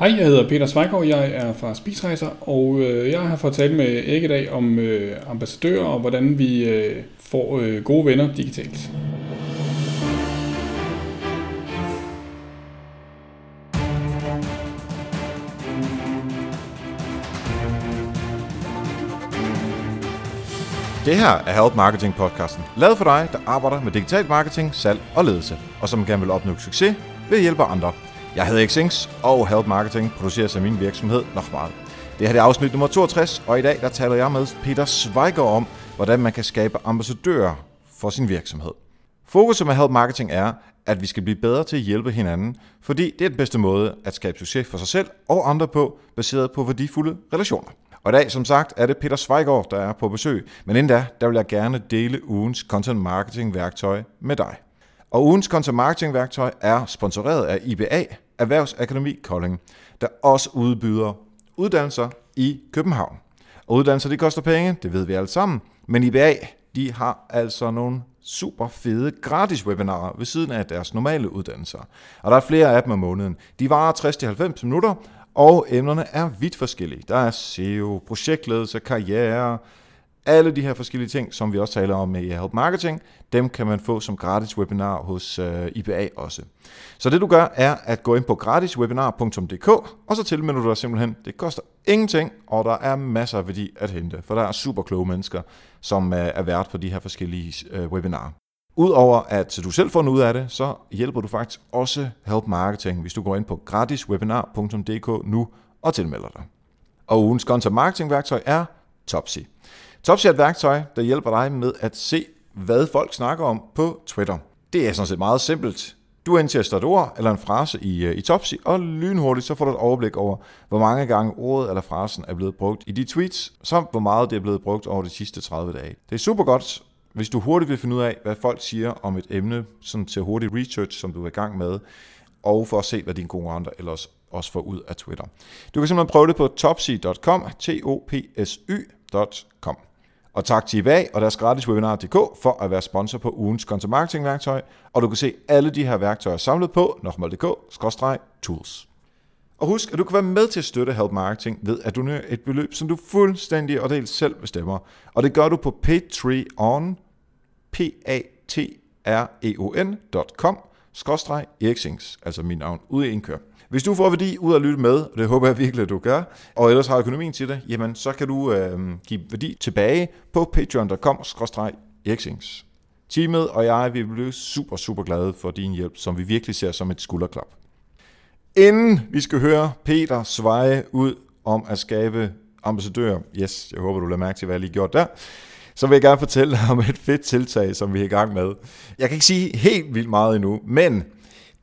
Hej, jeg hedder Peter Svejgaard, jeg er fra Spisrejser, og øh, jeg har fået talt med Erik i dag om øh, ambassadører og hvordan vi øh, får øh, gode venner digitalt. Det her er Help Marketing podcasten, lavet for dig, der arbejder med digital marketing, salg og ledelse, og som gerne vil opnå succes ved at hjælpe andre. Jeg hedder Xings, og Help Marketing produceres af min virksomhed Nochmal. Det her er afsnit nummer 62, og i dag der taler jeg med Peter Zweiger om, hvordan man kan skabe ambassadører for sin virksomhed. Fokuset med Help Marketing er, at vi skal blive bedre til at hjælpe hinanden, fordi det er den bedste måde at skabe succes for sig selv og andre på, baseret på værdifulde relationer. Og i dag, som sagt, er det Peter Schweigård, der er på besøg. Men inden da, der vil jeg gerne dele ugens content marketing værktøj med dig. Og ugens content marketing værktøj er sponsoreret af IBA, Erhvervsakademi Kolding, der også udbyder uddannelser i København. Og uddannelser, de koster penge, det ved vi alle sammen. Men IBA, de har altså nogle super fede gratis webinarer ved siden af deres normale uddannelser. Og der er flere af dem om måneden. De varer 60-90 minutter, og emnerne er vidt forskellige. Der er SEO, projektledelse, karriere, alle de her forskellige ting, som vi også taler om i Help Marketing, dem kan man få som gratis webinar hos øh, IBA også. Så det du gør, er at gå ind på gratiswebinar.dk, og så tilmelder du dig simpelthen. Det koster ingenting, og der er masser af værdi at hente, for der er super kloge mennesker, som øh, er vært på de her forskellige øh, webinarer. Udover at du selv får noget ud af det, så hjælper du faktisk også Help Marketing, hvis du går ind på gratiswebinar.dk nu og tilmelder dig. Og ugens content marketing værktøj er Topsy. Topsy er et værktøj, der hjælper dig med at se, hvad folk snakker om på Twitter. Det er sådan set meget simpelt. Du indtaster et ord eller en frase i, øh, i Topsy, og lynhurtigt så får du et overblik over, hvor mange gange ordet eller frasen er blevet brugt i de tweets, samt hvor meget det er blevet brugt over de sidste 30 dage. Det er super godt, hvis du hurtigt vil finde ud af, hvad folk siger om et emne, sådan til hurtig research, som du er i gang med, og for at se, hvad dine konkurrenter ellers også får ud af Twitter. Du kan simpelthen prøve det på topsy.com, t o p s y.com. Og tak til IBA og deres gratis webinar.dk for at være sponsor på ugens content marketing værktøj, og du kan se alle de her værktøjer samlet på nokmal.dk-tools. Og husk, at du kan være med til at støtte Help Marketing ved at donere et beløb, som du fuldstændig og helt selv bestemmer. Og det gør du på patreon, skråstreg Eriksings, altså min navn, ude i indkør. Hvis du får værdi ud at lytte med, og det håber jeg virkelig, at du gør, og ellers har økonomien til det, jamen så kan du øh, give værdi tilbage på patreon.com Eriksings. Teamet og jeg vil blive super, super glade for din hjælp, som vi virkelig ser som et skulderklap. Inden vi skal høre Peter sveje ud om at skabe ambassadører, yes, jeg håber, du lader mærke til, hvad jeg lige gjort der, så vil jeg gerne fortælle om et fedt tiltag, som vi er i gang med. Jeg kan ikke sige helt vildt meget endnu, men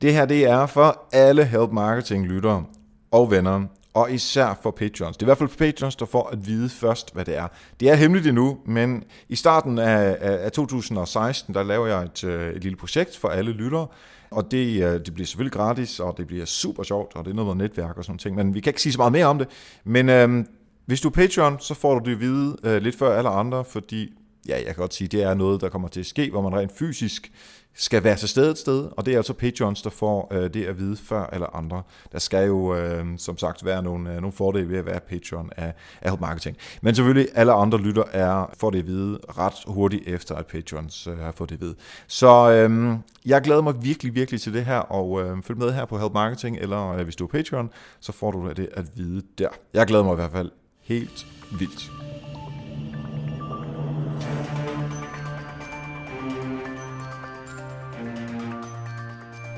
det her det er for alle Help Marketing lyttere og venner, og især for Patreons. Det er i hvert fald for Patreons, der får at vide først, hvad det er. Det er hemmeligt endnu, men i starten af, af 2016, der laver jeg et, øh, et lille projekt for alle lyttere, og det, øh, det bliver selvfølgelig gratis, og det bliver super sjovt, og det er noget med netværk og sådan ting, men vi kan ikke sige så meget mere om det. Men øhm, hvis du er Patreon, så får du det at vide øh, lidt før alle andre, fordi ja, jeg kan godt sige, det er noget, der kommer til at ske, hvor man rent fysisk skal være til stede et sted, og det er altså Patreons, der får øh, det at vide før eller andre. Der skal jo øh, som sagt være nogle, øh, nogle fordele ved at være Patreon af, af Help Marketing. Men selvfølgelig alle andre lytter er får det at vide ret hurtigt efter, at Patreons øh, har fået det at vide. Så øh, jeg glæder mig virkelig, virkelig til det her, og øh, følg med her på Help Marketing, eller øh, hvis du er Patreon, så får du det at vide der. Jeg glæder mig i hvert fald helt vildt.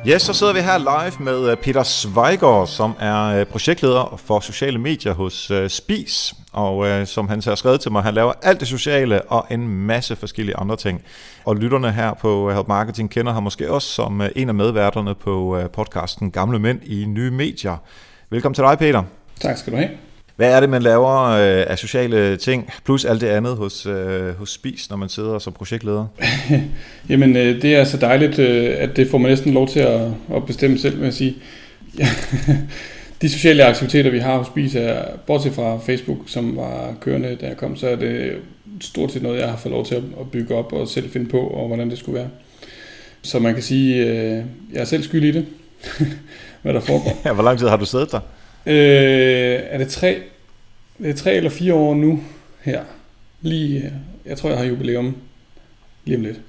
Ja, så sidder vi her live med øh, Peter Zweigård, som er øh, projektleder for sociale medier hos øh, Spis, og som han har skrevet til mig, han laver alt det sociale og en masse forskellige andre ting. Og lytterne her på Help Marketing kender ham måske også som en af medværterne på podcasten Gamle Mænd i Nye Medier. Velkommen til dig, Peter. Tak skal du have. Hvad er det, man laver øh, af sociale ting, plus alt det andet hos, øh, hos Spis, når man sidder som projektleder? Jamen, øh, det er så dejligt, øh, at det får man næsten lov til at, at bestemme selv, vil jeg sige. De sociale aktiviteter, vi har hos Spis, er, bortset fra Facebook, som var kørende, da jeg kom, så er det stort set noget, jeg har fået lov til at bygge op og selv finde på, og hvordan det skulle være. Så man kan sige, øh, jeg er selv skyld i det, hvad der foregår. Ja, hvor lang tid har du siddet der? Øh, er det tre, det er tre eller fire år nu her. Lige, jeg tror, jeg har jubilæum lige om lidt.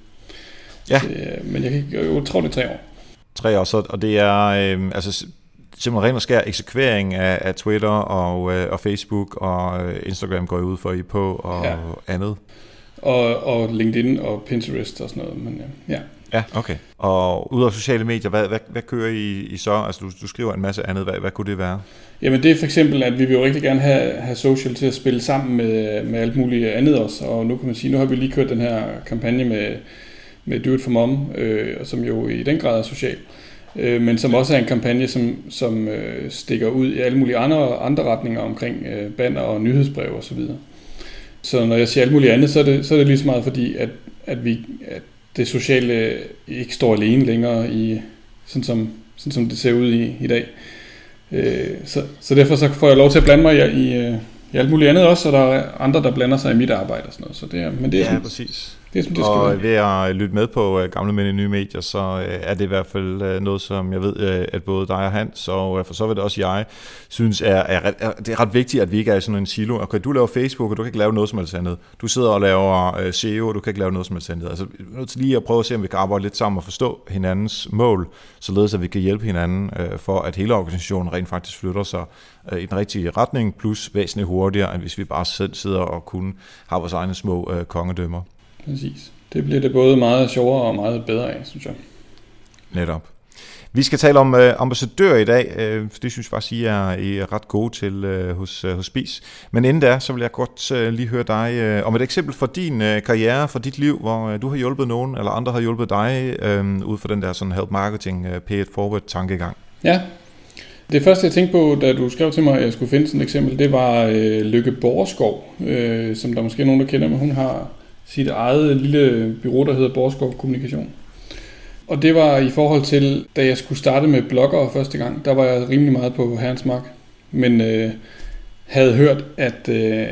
Ja. Det, men jeg, kan ikke, jeg tror, det er tre år. Tre år, så, og det er øh, altså simpelthen ren og skær eksekvering af, af Twitter og, øh, og Facebook og øh, Instagram går jeg ud for I på og ja. andet. Og, og LinkedIn og Pinterest og sådan noget, men ja. Ja, okay. Og ud af sociale medier, hvad, hvad, hvad kører I, I så? Altså, du, du skriver en masse andet. Hvad, hvad kunne det være? Jamen, det er for eksempel, at vi vil jo rigtig gerne have, have social til at spille sammen med, med alt muligt andet også. Og nu kan man sige, nu har vi lige kørt den her kampagne med, med Do It For Mom, øh, som jo i den grad er social. Øh, men som også er en kampagne, som, som øh, stikker ud i alle mulige andre, andre retninger omkring øh, banner og nyhedsbrev osv. Så, så når jeg siger alt muligt andet, så er det, så er det lige så meget fordi, at, at, vi, at det sociale ikke står alene længere, i, sådan, som, sådan som det ser ud i, i dag. Øh, så, så derfor så får jeg lov til at blande mig i, i, i alt muligt andet også, og der er andre, der blander sig i mit arbejde og sådan noget. Så det er, men det er ja, sådan, præcis. Det som det og skal ved at lytte med på uh, Gamle Mænd i Nye Medier, så uh, er det i hvert fald noget, som jeg ved, at både dig og Hans, og for så vidt også jeg, synes er, er, er, det er ret vigtigt, at vi ikke er i sådan en silo. Okay, du laver Facebook, og du kan ikke lave noget som helst andet. Du sidder og laver SEO, og du kan ikke lave noget som helst andet. Altså, vi er nødt til lige at prøve at se, om vi kan arbejde lidt sammen og forstå hinandens mål, således at vi kan hjælpe hinanden for, at hele organisationen rent faktisk flytter sig i den rigtige retning, plus væsentligt hurtigere, end hvis vi bare selv sidder og kun har vores egne små kongedømmer. Præcis. Det bliver det både meget sjovere og meget bedre af, synes jeg. Netop. Vi skal tale om øh, ambassadør i dag, øh, for det synes jeg faktisk, I er, I er ret gode til øh, hos, øh, hos Spis. Men inden da, så vil jeg godt øh, lige høre dig øh, om et eksempel fra din øh, karriere, fra dit liv, hvor øh, du har hjulpet nogen, eller andre har hjulpet dig, øh, ud fra den der sådan help marketing, øh, pay it forward tankegang. Ja, det første jeg tænkte på, da du skrev til mig, at jeg skulle finde sådan et eksempel, det var øh, Lykke Borgerskov, øh, som der måske er nogen, der kender, men hun har sit eget lille bureau, der hedder Borskov Kommunikation. Og det var i forhold til, da jeg skulle starte med blogger første gang, der var jeg rimelig meget på Herrens Mark. Men øh, havde hørt, at øh,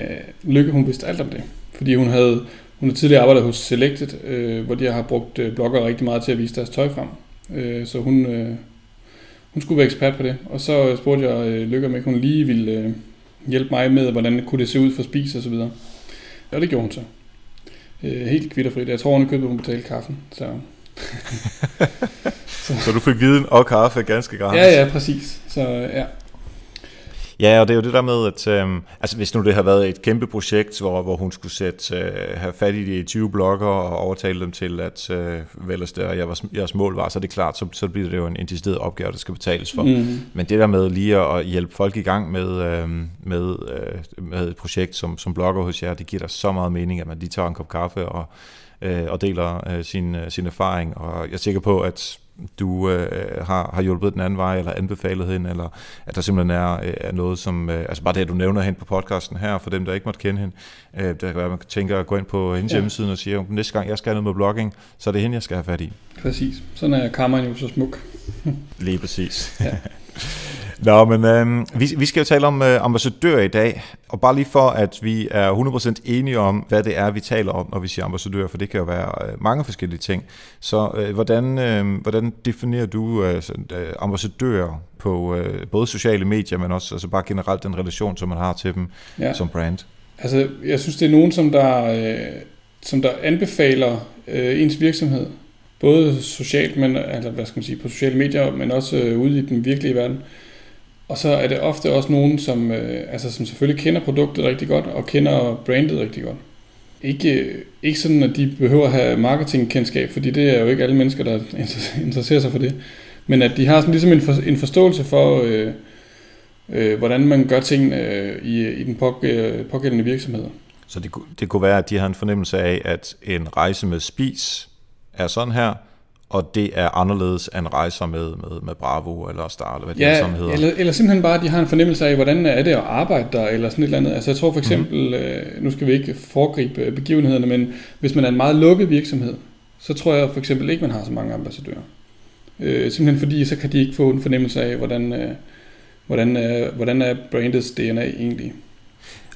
Lykke hun vidste alt om det. Fordi hun havde, hun havde tidligere arbejdet hos Selected, øh, hvor de har brugt øh, blogger rigtig meget til at vise deres tøj frem. Øh, så hun, øh, hun skulle være ekspert på det. Og så øh, spurgte jeg øh, Lykke, om ikke hun lige ville øh, hjælpe mig med, hvordan kunne det se ud for spis og så videre. Og det gjorde hun så. Øh, helt kvitterfrit. Jeg tror, hun købte, hun betalte kaffen. Så. så. så du fik viden og kaffe ganske gratis? Ja, ja, præcis. Så ja. Ja, og det er jo det der med, at øh, altså hvis nu det har været et kæmpe projekt, hvor, hvor hun skulle sætte, øh, have fat i de 20 blogger og overtale dem til, at øh, ellers der, jeg var, jeres mål var, så er det klart, så, så bliver det jo en, decideret opgave, der skal betales for. Mm. Men det der med lige at hjælpe folk i gang med, øh, med, øh, med et projekt som, som blogger hos jer, det giver dig så meget mening, at man lige tager en kop kaffe og, øh, og deler øh, sin, sin erfaring. Og jeg er sikker på, at du øh, har, har hjulpet den anden vej, eller anbefalet hende, eller at der simpelthen er, øh, er noget, som... Øh, altså bare det, at du nævner hende på podcasten her, for dem, der ikke måtte kende hende, øh, det kan være, man tænker at gå ind på hendes ja. hjemmeside og sige, at næste gang jeg skal have noget med blogging, så er det hende, jeg skal have fat i. Præcis. Sådan er kammeren jo så smuk. Lige præcis. Ja. Nå, men øh, vi, vi skal jo tale om øh, ambassadør i dag, og bare lige for, at vi er 100% enige om, hvad det er, vi taler om, når vi siger ambassadør, for det kan jo være øh, mange forskellige ting. Så øh, hvordan, øh, hvordan definerer du øh, øh, ambassadører på øh, både sociale medier, men også altså bare generelt den relation, som man har til dem ja. som brand? Altså, jeg synes, det er nogen, som der, øh, som der anbefaler øh, ens virksomhed, både socialt, men altså, hvad skal man sige, på sociale medier, men også øh, ude i den virkelige verden. Og så er det ofte også nogen, som, øh, altså, som selvfølgelig kender produktet rigtig godt, og kender brandet rigtig godt. Ikke, øh, ikke sådan, at de behøver at have marketingkendskab, fordi det er jo ikke alle mennesker, der interesserer sig for det. Men at de har sådan ligesom en, for, en forståelse for, øh, øh, hvordan man gør ting øh, i, i den øh, pågældende virksomhed. Så det, det kunne være, at de har en fornemmelse af, at en rejse med spis er sådan her, og det er anderledes end rejser med, med, med Bravo eller Star, eller hvad ja, det sammen hedder. Eller, eller simpelthen bare, at de har en fornemmelse af, hvordan er det at arbejde der, eller sådan et eller andet. Altså jeg tror for eksempel, mm-hmm. øh, nu skal vi ikke foregribe øh, begivenhederne, men hvis man er en meget lukket virksomhed, så tror jeg for eksempel ikke, man har så mange ambassadører. Øh, simpelthen fordi, så kan de ikke få en fornemmelse af, hvordan, øh, hvordan, øh, hvordan er brandets DNA egentlig.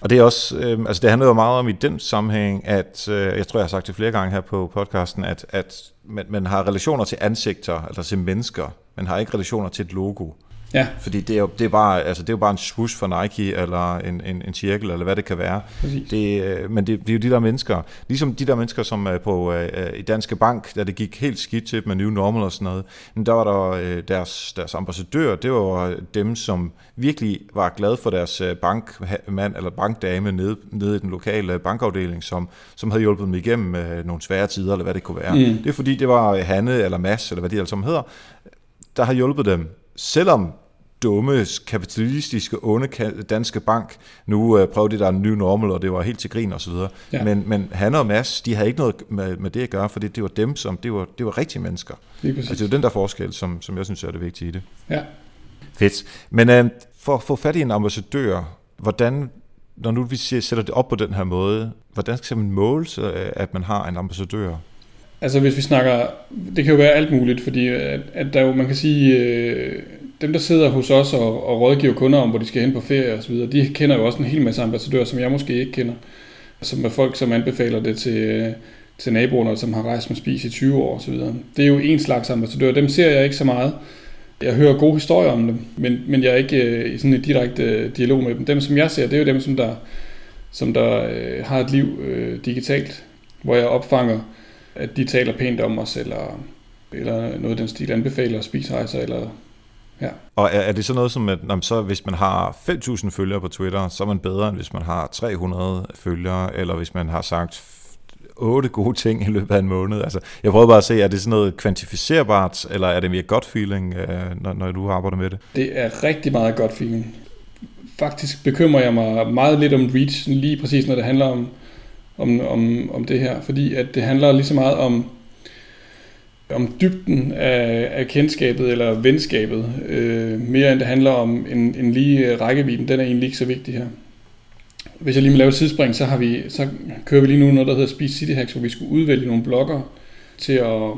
Og det er også, øh, altså det handler jo meget om i den sammenhæng, at øh, jeg tror, jeg har sagt det flere gange her på podcasten, at, at man, man har relationer til ansigter, eller til mennesker, man har ikke relationer til et logo. Ja. Fordi det er jo, det er bare, altså det er jo bare en swoosh for Nike, eller en, en, en cirkel, eller hvad det kan være. Præcis. Det, øh, men det, det er jo de der mennesker, ligesom de der mennesker, som er på øh, i Danske Bank, da det gik helt skidt til med New Normal og sådan noget, men der var der øh, deres, deres ambassadør, det var dem, som virkelig var glade for deres øh, bankmand eller bankdame nede, nede i den lokale bankafdeling, som, som havde hjulpet dem igennem øh, nogle svære tider, eller hvad det kunne være. Mm. Det er fordi, det var Hanne eller Mads, eller hvad de alle sammen hedder, der har hjulpet dem, selvom dumme, kapitalistiske, onde danske bank. Nu øh, prøvede de der en ny normal, og det var helt til grin og så videre. Ja. Men, men Hanne og Mads, de havde ikke noget med, med det at gøre, for det, det var dem, som det var, det var rigtige mennesker. Altså, det er jo den der forskel, som, som jeg synes er det vigtige i det. Ja. Fedt. Men øh, for at få fat i en ambassadør, hvordan, når nu vi sætter det op på den her måde, hvordan skal man måle, at man har en ambassadør? Altså hvis vi snakker, det kan jo være alt muligt, fordi at, at der jo, man kan sige, øh, dem der sidder hos os og, og rådgiver kunder om, hvor de skal hen på ferie osv., de kender jo også en hel masse ambassadører, som jeg måske ikke kender, som er folk, som anbefaler det til, til naboerne, som har rejst med spis i 20 år osv. Det er jo en slags ambassadør, dem ser jeg ikke så meget. Jeg hører gode historier om dem, men, men jeg er ikke øh, i sådan en direkte øh, dialog med dem. Dem, som jeg ser, det er jo dem, som der, som der øh, har et liv øh, digitalt, hvor jeg opfanger at de taler pænt om os, eller, eller noget af den stil, anbefaler spisrejser, eller Ja. Og er, er det så noget som, at når, så hvis man har 5.000 følgere på Twitter, så er man bedre, end hvis man har 300 følgere, eller hvis man har sagt otte gode ting i løbet af en måned. Altså, jeg prøver bare at se, er det sådan noget kvantificerbart, eller er det mere godt feeling, øh, når, når du arbejder med det? Det er rigtig meget godt feeling. Faktisk bekymrer jeg mig meget lidt om reach, lige præcis når det handler om, om, om, om det her, fordi at det handler lige så meget om, om dybden af, af kendskabet eller venskabet, øh, mere end det handler om en, en lige øh, rækkevidden. Den er egentlig ikke så vigtig her. Hvis jeg lige må lave et sidespring, så, har vi, så kører vi lige nu noget, der hedder Speed City Hacks, hvor vi skulle udvælge nogle blogger til at,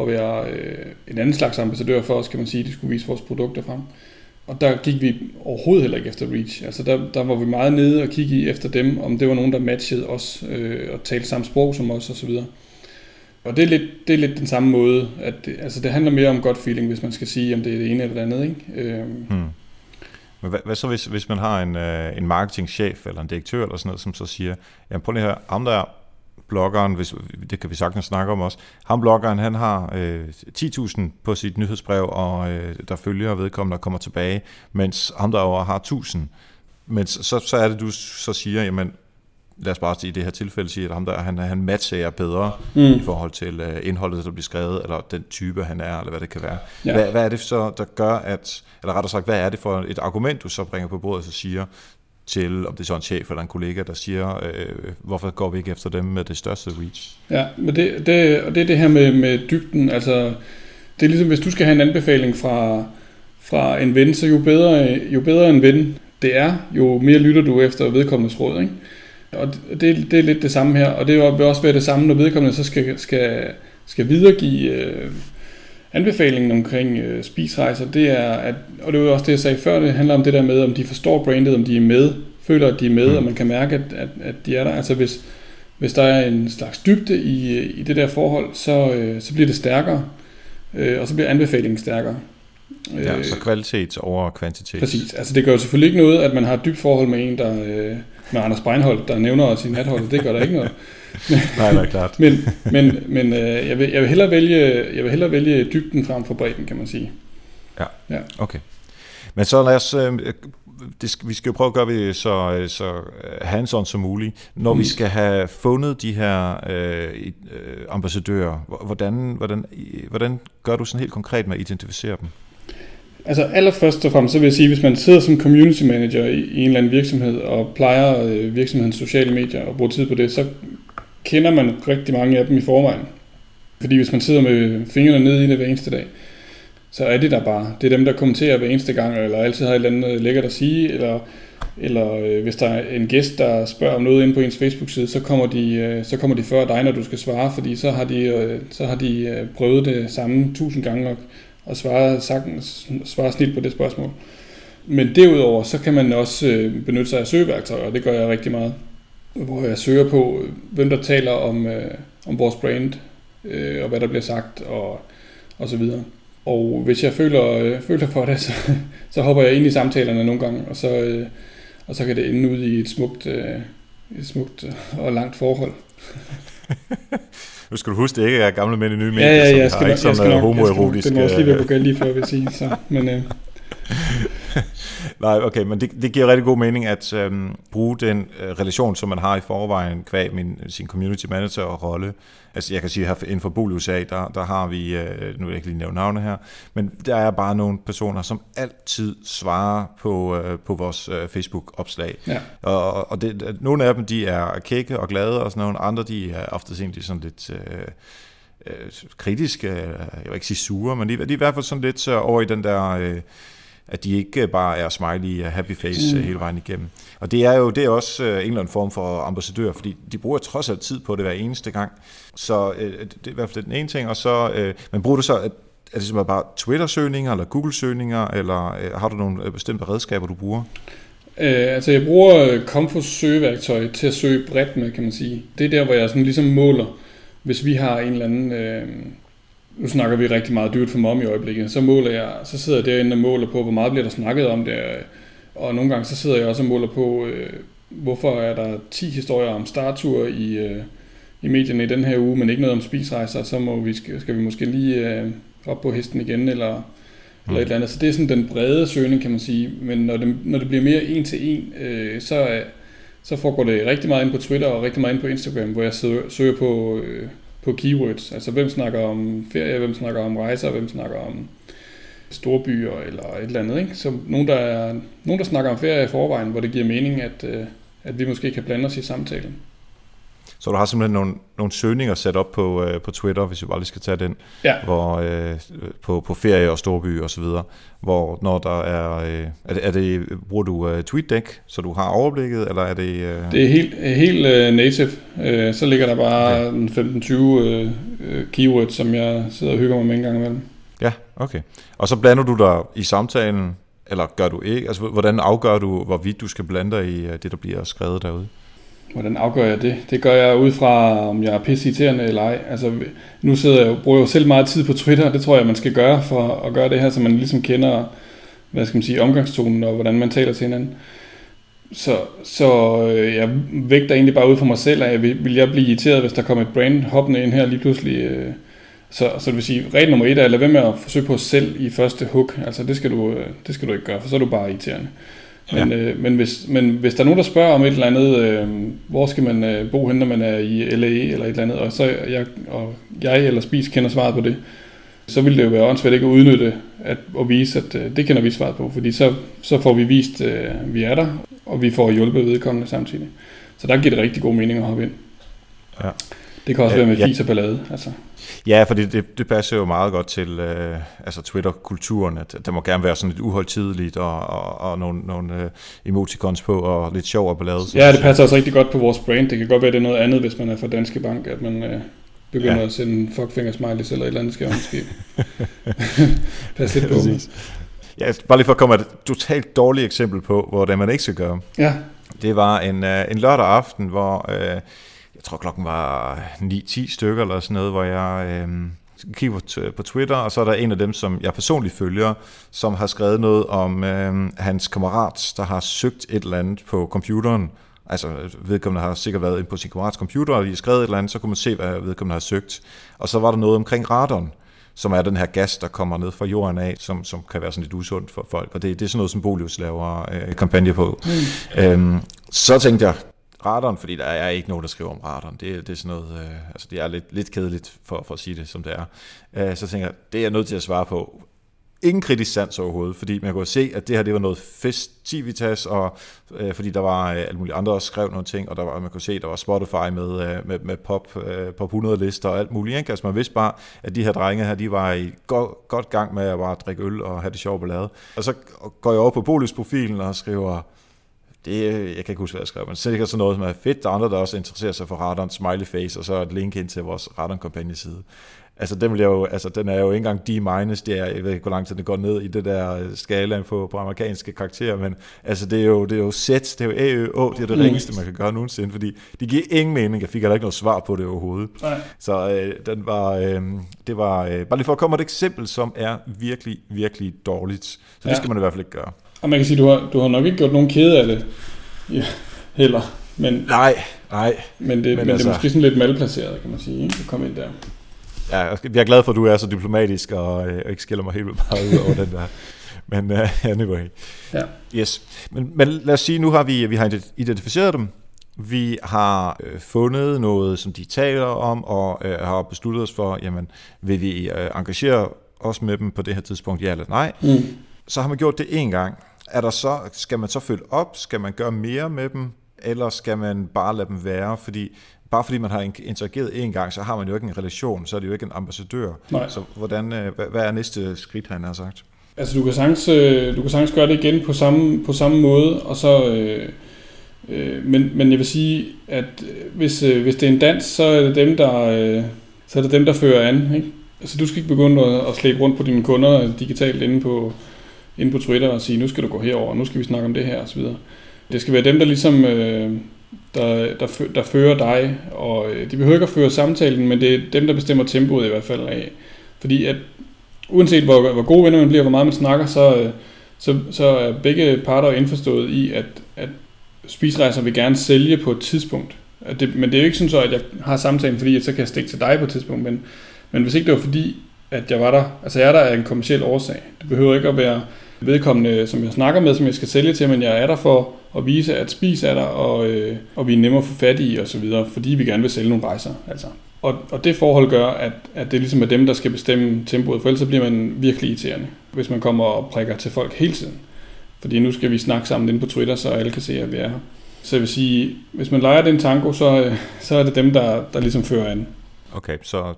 at være øh, en anden slags ambassadør for os, kan man sige. De skulle vise vores produkter frem. Og der gik vi overhovedet heller ikke efter Reach. Altså der, der var vi meget nede og kigge efter dem, om det var nogen, der matchede os øh, og talte samme sprog som os osv. Og det er, lidt, det er lidt den samme måde, at det, altså det handler mere om godt feeling, hvis man skal sige, om det er det ene eller det andet. Ikke? Øhm. Hmm. Men hvad, hvad så hvis, hvis man har en, øh, en marketingchef eller en direktør eller sådan noget, som så siger, jamen prøv lige her, ham der bloggeren, hvis, det kan vi sagtens snakke om også, ham bloggeren, han har øh, 10.000 på sit nyhedsbrev, og øh, der følger vedkommende, der kommer tilbage, mens ham derovre har 1.000. Men så, så er det, du så siger, jamen, lad os bare i det her tilfælde sige, at ham der, han, han matcher jer bedre mm. i forhold til uh, indholdet, der bliver skrevet, eller den type, han er, eller hvad det kan være. Ja. Hvad, hvad er det så, der gør, at, eller rettere sagt, hvad er det for et argument, du så bringer på bordet, og siger, til, om det er så en chef eller en kollega, der siger, øh, hvorfor går vi ikke efter dem med det største reach? Ja, men det, det, og det er det her med, med dybden, altså det er ligesom, hvis du skal have en anbefaling fra, fra en ven, så jo bedre, jo bedre en ven det er, jo mere lytter du efter vedkommendes råd, ikke? Og det, det er lidt det samme her, og det vil også være det samme, når vedkommende så skal, skal, skal videregive øh, anbefalingen omkring øh, spisrejser. Det er, at, og det var også det, jeg sagde før, det handler om det der med, om de forstår brandet, om de er med, føler, at de er med, mm. og man kan mærke, at, at, at de er der. Altså hvis, hvis der er en slags dybde i, i det der forhold, så, øh, så bliver det stærkere, øh, og så bliver anbefalingen stærkere. Ja, så kvalitet over kvantitet. Præcis. Altså det gør jo selvfølgelig ikke noget, at man har et dybt forhold med en, der, øh, med Anders Breinholt, der nævner os i natholdet. Det gør der ikke noget. Nej, er klart. men men, men øh, jeg, vil, jeg, vil hellere vælge, jeg vil hellere vælge dybden frem for bredden, kan man sige. Ja, ja. okay. Men så lad os, øh, det skal, vi skal jo prøve at gøre det så, øh, så hands-on som muligt. Når mm. vi skal have fundet de her øh, øh, ambassadører, hvordan, hvordan, hvordan gør du sådan helt konkret med at identificere dem? Altså allerførst og fremmest, så vil jeg sige, hvis man sidder som community manager i, i en eller anden virksomhed og plejer øh, virksomhedens sociale medier og bruger tid på det, så kender man rigtig mange af dem i forvejen. Fordi hvis man sidder med fingrene nede i det hver eneste dag, så er det der bare. Det er dem, der kommenterer hver eneste gang, eller altid har et eller andet lækkert at sige, eller, eller øh, hvis der er en gæst, der spørger om noget inde på ens Facebook-side, så kommer de, øh, så kommer de før dig, når du skal svare, fordi så har de, øh, så har de øh, prøvet det samme tusind gange og, og svare, sagtens, svare snit på det spørgsmål. Men derudover, så kan man også øh, benytte sig af søgeværktøjer, og det gør jeg rigtig meget. Hvor jeg søger på, øh, hvem der taler om, øh, om vores brand, øh, og hvad der bliver sagt, og, og så videre. Og hvis jeg føler, øh, føler for det, så, så hopper jeg ind i samtalerne nogle gange, og så, øh, og så kan det ende ud i et smukt, øh, et smukt øh, og langt forhold. Nu skal du huske, det ikke er gamle mænd i nye medier, ja, ja, jeg skal, ikke jeg skal nok, homoerotisk... Det må også lige være på lige før, vil sige. Så, men, øh, Nej, okay, men det, det giver rigtig god mening at øhm, bruge den øh, relation, som man har i forvejen kvæg min, sin community manager og rolle. Altså jeg kan sige, at inden for Bol USA, der, der har vi, øh, nu vil jeg ikke lige nævne navne her, men der er bare nogle personer, som altid svarer på, øh, på vores øh, Facebook-opslag. Ja. Og, og det, nogle af dem, de er kække og glade, og sådan nogle andre, de er ofte sådan lidt... Øh, øh, kritiske, jeg vil ikke sige sure, men de, de er i hvert fald sådan lidt over i den der... Øh, at de ikke bare er smiley happy face mm. hele vejen igennem. Og det er jo det er også en eller anden form for ambassadør, fordi de bruger trods alt tid på det hver eneste gang. Så øh, det er i hvert fald den ene ting, og så, øh, men bruger du så, er det simpelthen bare Twitter-søgninger, eller Google-søgninger, eller øh, har du nogle bestemte redskaber, du bruger? Øh, altså jeg bruger Comfort søgeværktøj til at søge bredt med, kan man sige. Det er der, hvor jeg sådan ligesom måler, hvis vi har en eller anden... Øh, nu snakker vi rigtig meget dyrt for mom i øjeblikket, så måler jeg, så sidder jeg derinde og måler på, hvor meget bliver der snakket om det, og nogle gange så sidder jeg også og måler på, øh, hvorfor er der 10 historier om startur i, øh, i medierne i den her uge, men ikke noget om spisrejser, så må vi, skal, vi måske lige øh, op på hesten igen, eller, mm. eller et eller andet. Så det er sådan den brede søgning, kan man sige, men når det, når det bliver mere en til en, øh, så, så foregår det rigtig meget ind på Twitter og rigtig meget ind på Instagram, hvor jeg søger, søger på... Øh, på keywords. Altså hvem snakker om ferie, hvem snakker om rejser, hvem snakker om storbyer eller et eller andet. Ikke? Så nogen der, er, nogen, der snakker om ferie i forvejen, hvor det giver mening, at, øh, at vi måske kan blande os i samtalen. Så du har simpelthen nogle, nogle søgninger sat op på, øh, på Twitter, hvis vi bare lige skal tage den, ja. hvor, øh, på, på ferie og storby og så videre, hvor når der er, øh, er, det, er det, bruger du uh, TweetDeck, så du har overblikket, eller er det... Øh... Det er helt, helt uh, native, uh, så ligger der bare okay. 15-20 uh, keywords, som jeg sidder og hygger mig med en gang imellem. Ja, okay. Og så blander du dig i samtalen, eller gør du ikke? Altså, hvordan afgør du, hvorvidt du skal blande dig i det, der bliver skrevet derude? Hvordan afgør jeg det? Det gør jeg ud fra, om jeg er pissiterende eller ej. Altså, nu sidder jeg, bruger jeg jo selv meget tid på Twitter, det tror jeg, man skal gøre for at gøre det her, så man ligesom kender, hvad skal man sige, omgangstonen og hvordan man taler til hinanden. Så, så øh, jeg vægter egentlig bare ud for mig selv, at jeg vil, vil jeg blive irriteret, hvis der kommer et brand hoppende ind her lige pludselig. Øh. Så, så det vil sige, regel nummer et er, at lade være med at forsøge på selv i første hook. Altså det skal du, øh, det skal du ikke gøre, for så er du bare irriterende. Men, ja. øh, men, hvis, men hvis der er nogen, der spørger om et eller andet, øh, hvor skal man øh, bo hen, når man er i LA eller et eller andet, og så jeg, og jeg eller Spis kender svaret på det, så vil det jo være åndssvært ikke at udnytte at, at vise, at øh, det kender vi svaret på, fordi så, så får vi vist, øh, vi er der, og vi får hjulpet vedkommende samtidig. Så der giver det rigtig god mening at hoppe ind. Ja. Det kan også ja, være med ja. fis og ballade. Altså. Ja, for det, det, det passer jo meget godt til øh, altså Twitter-kulturen, at der må gerne være sådan lidt uholdtideligt og, og, og nogle, nogle øh, emoticons på og lidt sjov og ballade. Ja, det passer også rigtig godt på vores brand. Det kan godt være, det er noget andet, hvis man er fra Danske Bank, at man øh, begynder ja. at sende fuckfinger smileys eller et eller andet skal måske. Pas lidt på. Præcis. Ja, bare lige for at komme et totalt dårligt eksempel på, hvordan man ikke skal gøre. Ja. Det var en, øh, en lørdag aften, hvor... Øh, jeg tror klokken var 9-10 stykker eller sådan noget, hvor jeg øh, kigger på, på Twitter, og så er der en af dem, som jeg personligt følger, som har skrevet noget om øh, hans kammerat, der har søgt et eller andet på computeren. Altså vedkommende har sikkert været ind på sin kammerats computer og lige skrevet et eller andet, så kunne man se, hvad vedkommende har søgt. Og så var der noget omkring radon som er den her gas, der kommer ned fra jorden af, som, som kan være sådan lidt usundt for folk. Og det, det er sådan noget, som Bolius laver øh, kampagne på. Mm. Øhm, så tænkte jeg, radaren, fordi der er ikke nogen, der skriver om radaren. Det, det er sådan noget, øh, altså det er lidt, lidt kedeligt for, for at sige det, som det er. Øh, så tænker jeg, det er jeg nødt til at svare på. Ingen kritisk sans overhovedet, fordi man kunne se, at det her det var noget festivitas, og øh, fordi der var øh, alle mulige andre, der skrev nogle ting, og der var, man kunne se, at der var Spotify med, øh, med, med pop, øh, pop 100 lister og alt muligt. Ikke? Altså man vidste bare, at de her drenge her, de var i go- godt gang med at bare drikke øl og have det sjovt på lade. Og så går jeg over på Bolis-profilen og skriver, det, jeg kan ikke huske, hvad jeg skrev, men sikkert sådan noget, som er fedt. Der er andre, der også interesserer sig for radaren, smiley face, og så et link ind til vores radon kampagneside. Altså, den, vil jeg jo, altså, den er jo ikke engang D-minus, det er, jeg ved ikke, hvor langt den går ned i det der øh, skala på, på amerikanske karakterer, men altså, det er jo, det er jo sæt, det er jo A, Ø, Å, det er det mm. ringeste, man kan gøre nogensinde, fordi det giver ingen mening, jeg fik heller ikke noget svar på det overhovedet. Nej. Så øh, den var, øh, det var, øh, bare lige for at komme et eksempel, som er virkelig, virkelig dårligt, så ja. det skal man i hvert fald ikke gøre. Og man kan sige, du har, du har nok ikke gjort nogen kede af det, ja, heller. Men, nej, nej. Men det, men, men altså, det er altså- måske sådan lidt malplaceret, kan man sige, at komme ind der. Ja, jeg er glad for, at du er så diplomatisk og øh, ikke skiller mig helt meget ud over den der. Men uh, anyway. Ja. Yes. Men, men lad os sige, nu har vi, vi har identificeret dem. Vi har øh, fundet noget, som de taler om, og øh, har besluttet os for, jamen, vil vi øh, engagere os med dem på det her tidspunkt, ja eller nej. Mm. Så har man gjort det en gang. Er der så, skal man så følge op? Skal man gøre mere med dem? Eller skal man bare lade dem være? Fordi bare fordi man har interageret en gang, så har man jo ikke en relation, så er det jo ikke en ambassadør. Nej. Så hvordan, øh, hvad, er næste skridt, han har sagt? Altså du kan sagtens, øh, du kan sagtens gøre det igen på samme, på samme måde, og så, øh, øh, men, men jeg vil sige, at hvis, øh, hvis det er en dans, så er det dem, der, øh, så er det dem, der fører an. Ikke? Altså du skal ikke begynde at, at slæbe rundt på dine kunder digitalt inde på, ind på Twitter og sige, nu skal du gå herover, nu skal vi snakke om det her osv. Det skal være dem, der ligesom øh, der, der, der fører dig, og øh, de behøver ikke at føre samtalen, men det er dem, der bestemmer tempoet i hvert fald af. Fordi at uanset hvor, hvor gode venner man bliver, hvor meget man snakker, så, øh, så, så er begge parter indforstået i, at, at spisrejser vil gerne sælge på et tidspunkt. At det, men det er jo ikke sådan så, at jeg har samtalen, fordi at så kan jeg stikke til dig på et tidspunkt, men, men hvis ikke det var fordi, at jeg var der, altså jeg er der af en kommersiel årsag. Det behøver ikke at være vedkommende, som jeg snakker med, som jeg skal sælge til, men jeg er der for at vise, at spis er der, og, øh, og vi er nemmere at få fat i, og så videre, fordi vi gerne vil sælge nogle rejser. Altså. Og, og det forhold gør, at, at det ligesom er dem, der skal bestemme tempoet, for ellers så bliver man virkelig irriterende, hvis man kommer og prikker til folk hele tiden. Fordi nu skal vi snakke sammen inde på Twitter, så alle kan se, at vi er her. Så jeg vil sige, hvis man leger den tango, så, øh, så er det dem, der, der ligesom fører an. Okay, så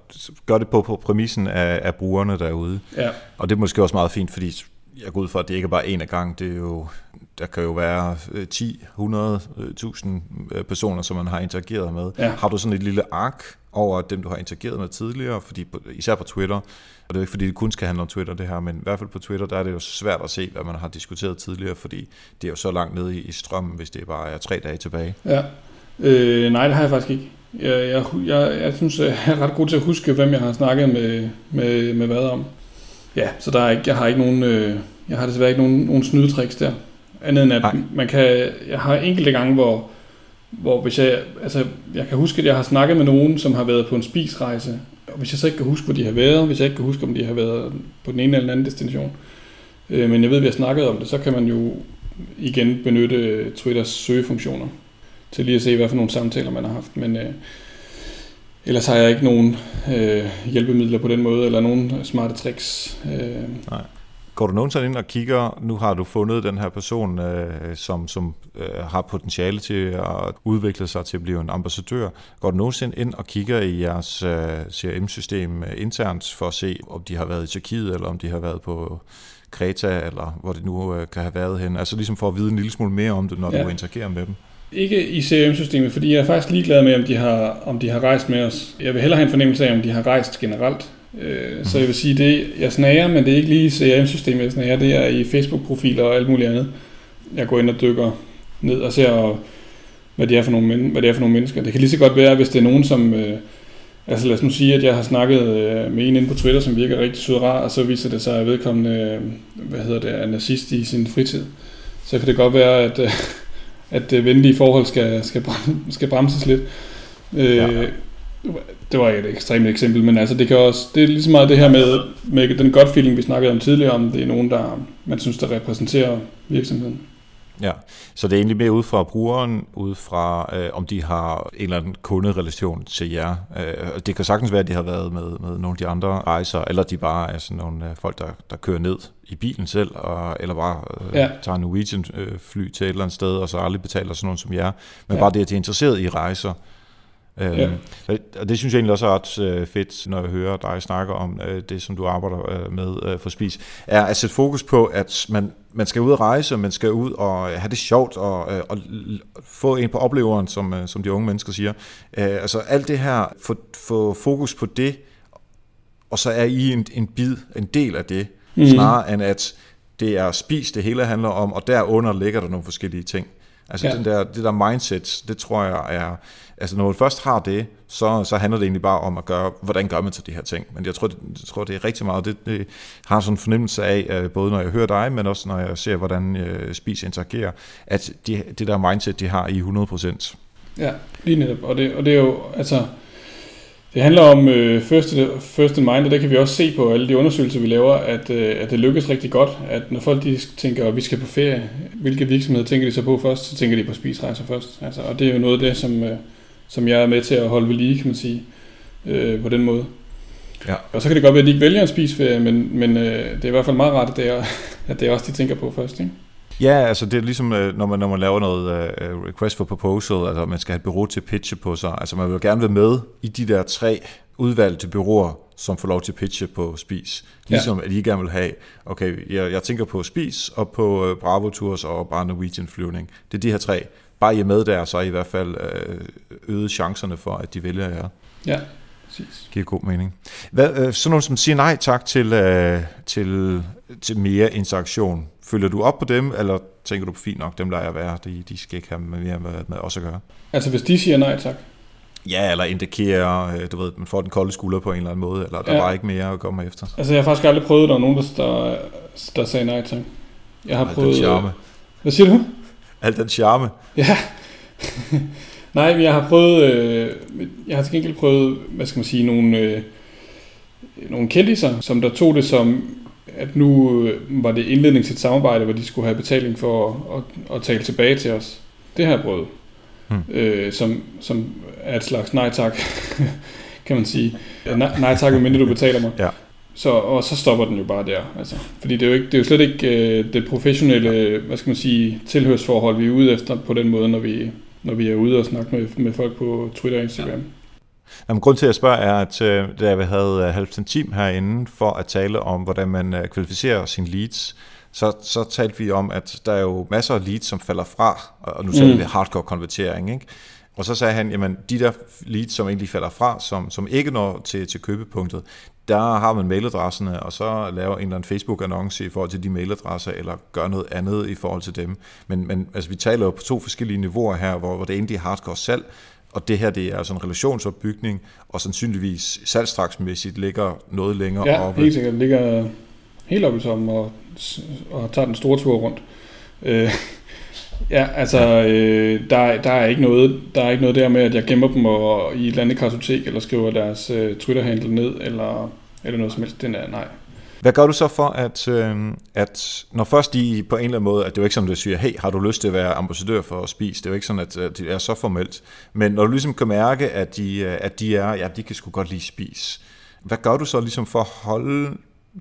gør det på, på præmissen af, af brugerne derude. Ja. Og det er måske også meget fint, fordi jeg går ud fra, at det ikke er bare en af gang, det er jo, der kan jo være 10, 100, 1000 personer, som man har interageret med. Ja. Har du sådan et lille ark over dem, du har interageret med tidligere, fordi på, især på Twitter, og det er jo ikke fordi, det kun skal handle om Twitter det her, men i hvert fald på Twitter, der er det jo svært at se, hvad man har diskuteret tidligere, fordi det er jo så langt nede i, i strømmen, hvis det bare er tre dage tilbage. Ja, øh, nej, det har jeg faktisk ikke. Jeg, jeg, jeg, jeg synes, jeg er ret god til at huske, hvem jeg har snakket med, med, med hvad om. Ja, så der er ikke, jeg har ikke nogen, øh, jeg har desværre ikke nogen, nogen snydetricks der. Andet end at Nej. man kan, jeg har enkelte gange, hvor, hvor hvis jeg, altså jeg kan huske, at jeg har snakket med nogen, som har været på en spisrejse, og hvis jeg så ikke kan huske, hvor de har været, hvis jeg ikke kan huske, om de har været på den ene eller anden destination, øh, men jeg ved, at vi har snakket om det, så kan man jo igen benytte Twitters søgefunktioner til lige at se, hvad for nogle samtaler man har haft. Men øh, Ellers har jeg ikke nogen øh, hjælpemidler på den måde, eller nogen smarte tricks. Øh. Nej. Går du nogensinde ind og kigger, nu har du fundet den her person, øh, som, som øh, har potentiale til at udvikle sig til at blive en ambassadør. Går du nogensinde ind og kigger i jeres øh, CRM-system øh, internt for at se, om de har været i Tyrkiet, eller om de har været på Kreta, eller hvor det nu øh, kan have været hen? Altså ligesom for at vide en lille smule mere om det, når ja. du interagerer med dem. Ikke i CRM-systemet, fordi jeg er faktisk ligeglad med, om de, har, om de har rejst med os. Jeg vil hellere have en fornemmelse af, om de har rejst generelt. Mm. Så jeg vil sige, det jeg snager, men det er ikke lige CRM-systemet, jeg snager. Det er i Facebook-profiler og alt muligt andet. Jeg går ind og dykker ned og ser, hvad det er for nogle, hvad det er for nogle mennesker. Det kan lige så godt være, hvis det er nogen, som... Øh, altså lad os nu sige, at jeg har snakket øh, med en inde på Twitter, som virker rigtig sød og rar, og så viser det sig, at vedkommende, øh, hvad hedder det, er nazist i sin fritid. Så kan det godt være, at at øh, venlige forhold skal, skal, skal bremses lidt. Øh, ja. Det var et ekstremt eksempel, men altså det kan også, det er lige så meget det her med, med den godt feeling, vi snakkede om tidligere, om det er nogen, der man synes, der repræsenterer virksomheden. Ja, så det er egentlig mere ud fra brugeren, ud fra øh, om de har en eller anden kunderelation til jer. Øh, det kan sagtens være, at de har været med, med nogle af de andre rejser, eller de bare er sådan nogle øh, folk, der, der kører ned i bilen selv, og, eller bare øh, ja. tager en Norwegian øh, fly til et eller andet sted, og så aldrig betaler sådan nogen som jer. Men ja. bare det, at de er interesseret i rejser, Ja. Og det synes jeg egentlig også er ret øh, fedt, når jeg hører dig snakke om øh, det, som du arbejder øh, med øh, for Spis, er at sætte fokus på, at man, man skal ud og rejse, man skal ud og have det sjovt, og, øh, og få en på opleveren, som, øh, som de unge mennesker siger. Øh, altså alt det her, få, få fokus på det, og så er I en, en bid, en del af det, mm. snarere end at det er spis, det hele handler om, og derunder ligger der nogle forskellige ting. Altså ja. den der, det der mindset, det tror jeg er, altså når man først har det, så, så handler det egentlig bare om at gøre, hvordan gør man til de her ting. Men jeg tror, det, jeg tror, det er rigtig meget, det, det har sådan en fornemmelse af, øh, både når jeg hører dig, men også når jeg ser, hvordan øh, Spis interagerer, at de, det der mindset, de har i 100%. Ja, lige netop. Og det, og det er jo, altså, det handler om øh, first, first in mind, og det kan vi også se på alle de undersøgelser, vi laver, at, øh, at det lykkes rigtig godt, at når folk de tænker, at vi skal på ferie, hvilke virksomheder tænker de så på først, så tænker de på spisrejser først. Altså, og det er jo noget af det, som, øh, som jeg er med til at holde ved lige, kan man sige, øh, på den måde. Ja. Og så kan det godt være, at de ikke vælger en spisferie, men, men øh, det er i hvert fald meget rart, at det er, at det er også de tænker på først. Ikke? Ja, altså det er ligesom, øh, når man, når man laver noget uh, request for proposal, altså man skal have et bureau til pitche på sig. Altså man vil gerne være med i de der tre udvalgte byråer, som får lov til at pitche på Spis. Ligesom ja. at I gerne vil have, okay, jeg, jeg tænker på Spis og på uh, Bravo Tours og bare Norwegian Flyvning. Det er de her tre. Bare I er med der, så er I i hvert fald uh, øget chancerne for, at de vælger jer. Ja, præcis. Giver god mening. Hvad, uh, sådan nogen som siger nej tak til, uh, til, til mere interaktion, Følger du op på dem, eller tænker du på fint nok, dem der er være, de, de skal ikke have mere med, med os at gøre? Altså hvis de siger nej tak? Ja, eller indikerer, øh, du ved, man får den kolde skulder på en eller anden måde, eller der ja. var ikke mere at komme efter. Altså jeg har faktisk aldrig prøvet, at der er nogen, der, der sagde nej tak. Jeg har Al prøvet... Den charme. Hvad siger du? Al den charme. Ja. nej, men jeg har prøvet, øh, jeg har til gengæld prøvet, hvad skal man sige, nogle, øh, nogle kendiser, som der tog det som at nu øh, var det indledning til et samarbejde, hvor de skulle have betaling for at, at, at tale tilbage til os. Det har jeg prøvet. Hmm. Øh, som, som er et slags nej tak, kan man sige. Nej, nej tak, mindre du betaler mig. Ja. Så, og så stopper den jo bare der. Altså. Fordi det er jo, ikke, det er jo slet ikke øh, det professionelle, hvad skal man sige, tilhørsforhold, vi er ude efter på den måde, når vi, når vi er ude og snakke med, med folk på Twitter og Instagram. Ja. Jamen, grund til, at jeg spørger, er, at øh, da vi havde øh, Halvsten Team herinde for at tale om, hvordan man øh, kvalificerer sine leads, så, så talte vi om, at der er jo masser af leads, som falder fra, og nu mm. vi hardcore konvertering, ikke? Og så sagde han, jamen de der leads, som egentlig falder fra, som, som ikke når til, til købepunktet, der har man mailadresserne, og så laver en eller anden Facebook-annonce i forhold til de mailadresser, eller gør noget andet i forhold til dem. Men, men altså, vi taler jo på to forskellige niveauer her, hvor, hvor det ene er hardcore salg, og det her det er altså en relationsopbygning, og sandsynligvis salgstraksmæssigt ligger noget længere ja, oppe. Ja, helt sikkert. ligger helt oppe i toppen og, og tager den store tur rundt. Øh, ja, altså, øh, der, der, er ikke noget, der er ikke noget der med, at jeg gemmer dem og, i et eller andet kartotek, eller skriver deres øh, Twitter-handle ned, eller, eller noget som helst. Den er nej. Hvad gør du så for, at, øh, at når først de på en eller anden måde, at det er jo ikke som du siger, hey, har du lyst til at være ambassadør for at spise? Det er jo ikke sådan, at, at det er så formelt. Men når du ligesom kan mærke, at de, øh, at de er, ja, de kan sgu godt lide spise. Hvad gør du så ligesom for at holde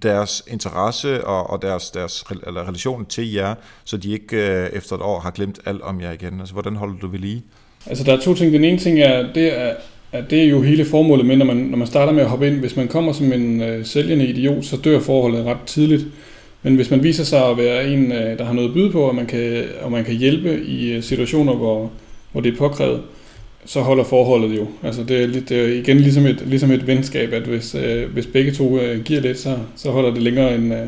deres interesse og, og deres, deres eller relation til jer, så de ikke øh, efter et år har glemt alt om jer igen? Altså, hvordan holder du ved lige? Altså, der er to ting. Den ene ting er, det er, at det er jo hele formålet med, når man, når man starter med at hoppe ind. Hvis man kommer som en øh, sælgende idiot, så dør forholdet ret tidligt. Men hvis man viser sig at være en, øh, der har noget at byde på, og man kan, og man kan hjælpe i øh, situationer, hvor, hvor det er påkrævet, så holder forholdet jo. Altså det, er, det er igen ligesom et, ligesom et venskab, at hvis, øh, hvis begge to øh, giver lidt, så, så holder det længere, end, øh,